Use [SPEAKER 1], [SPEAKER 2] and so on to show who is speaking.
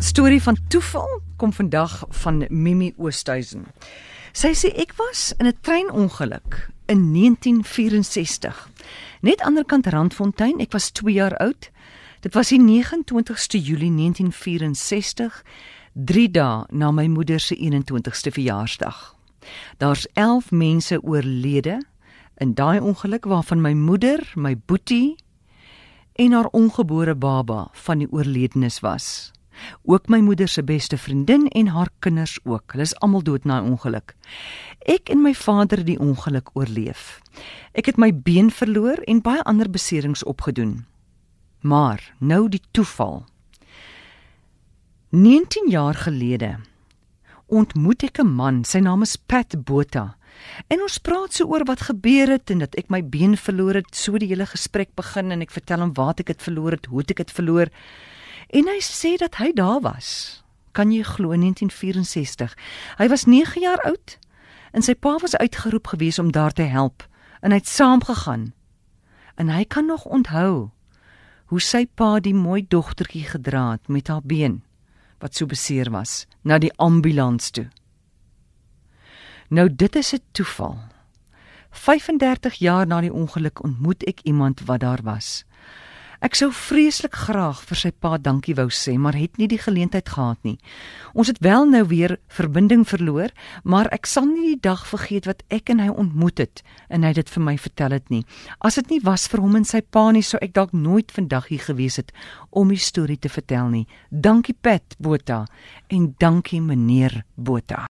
[SPEAKER 1] Storie van toeval kom vandag van Mimi Oosthuizen. Sy sê ek was in 'n treinongeluk in 1964. Net aanderkant Randfontein, ek was 2 jaar oud. Dit was die 29ste Julie 1964, 3 dae na my moeder se 21ste verjaarsdag. Daar's 11 mense oorlede in daai ongeluk waarvan my moeder, my boetie en haar ongebore baba van die oorledenes was. Ook my moeder se beste vriendin en haar kinders ook. Hulle is almal dood na 'n ongeluk. Ek en my vader het die ongeluk oorleef. Ek het my been verloor en baie ander beserings opgedoen. Maar nou die toeval. 19 jaar gelede ontmoet ek 'n man, sy naam is Pat Botha. En ons praat so oor wat gebeur het en dat ek my been verloor het. So die hele gesprek begin en ek vertel hom waar ek dit verloor het, hoe ek dit verloor. En hy sê dat hy daar was. Kan jy glo 1964? Hy was 9 jaar oud en sy pa was uitgeroep gewees om daar te help en hy het saamgegaan. En hy kan nog onthou hoe sy pa die mooi dogtertjie gedra het met haar been wat so beseer was na die ambulans toe. Nou dit is 'n toeval. 35 jaar na die ongeluk ontmoet ek iemand wat daar was. Ek sou vreeslik graag vir sy pa dankie wou sê, maar het nie die geleentheid gehad nie. Ons het wel nou weer verbinding verloor, maar ek sal nie die dag vergeet wat ek en hy ontmoet het en hy dit vir my vertel het nie. As dit nie was vir hom en sy pa nie, sou ek dalk nooit vandag hier gewees het om die storie te vertel nie. Dankie Pat Botha en dankie meneer Botha.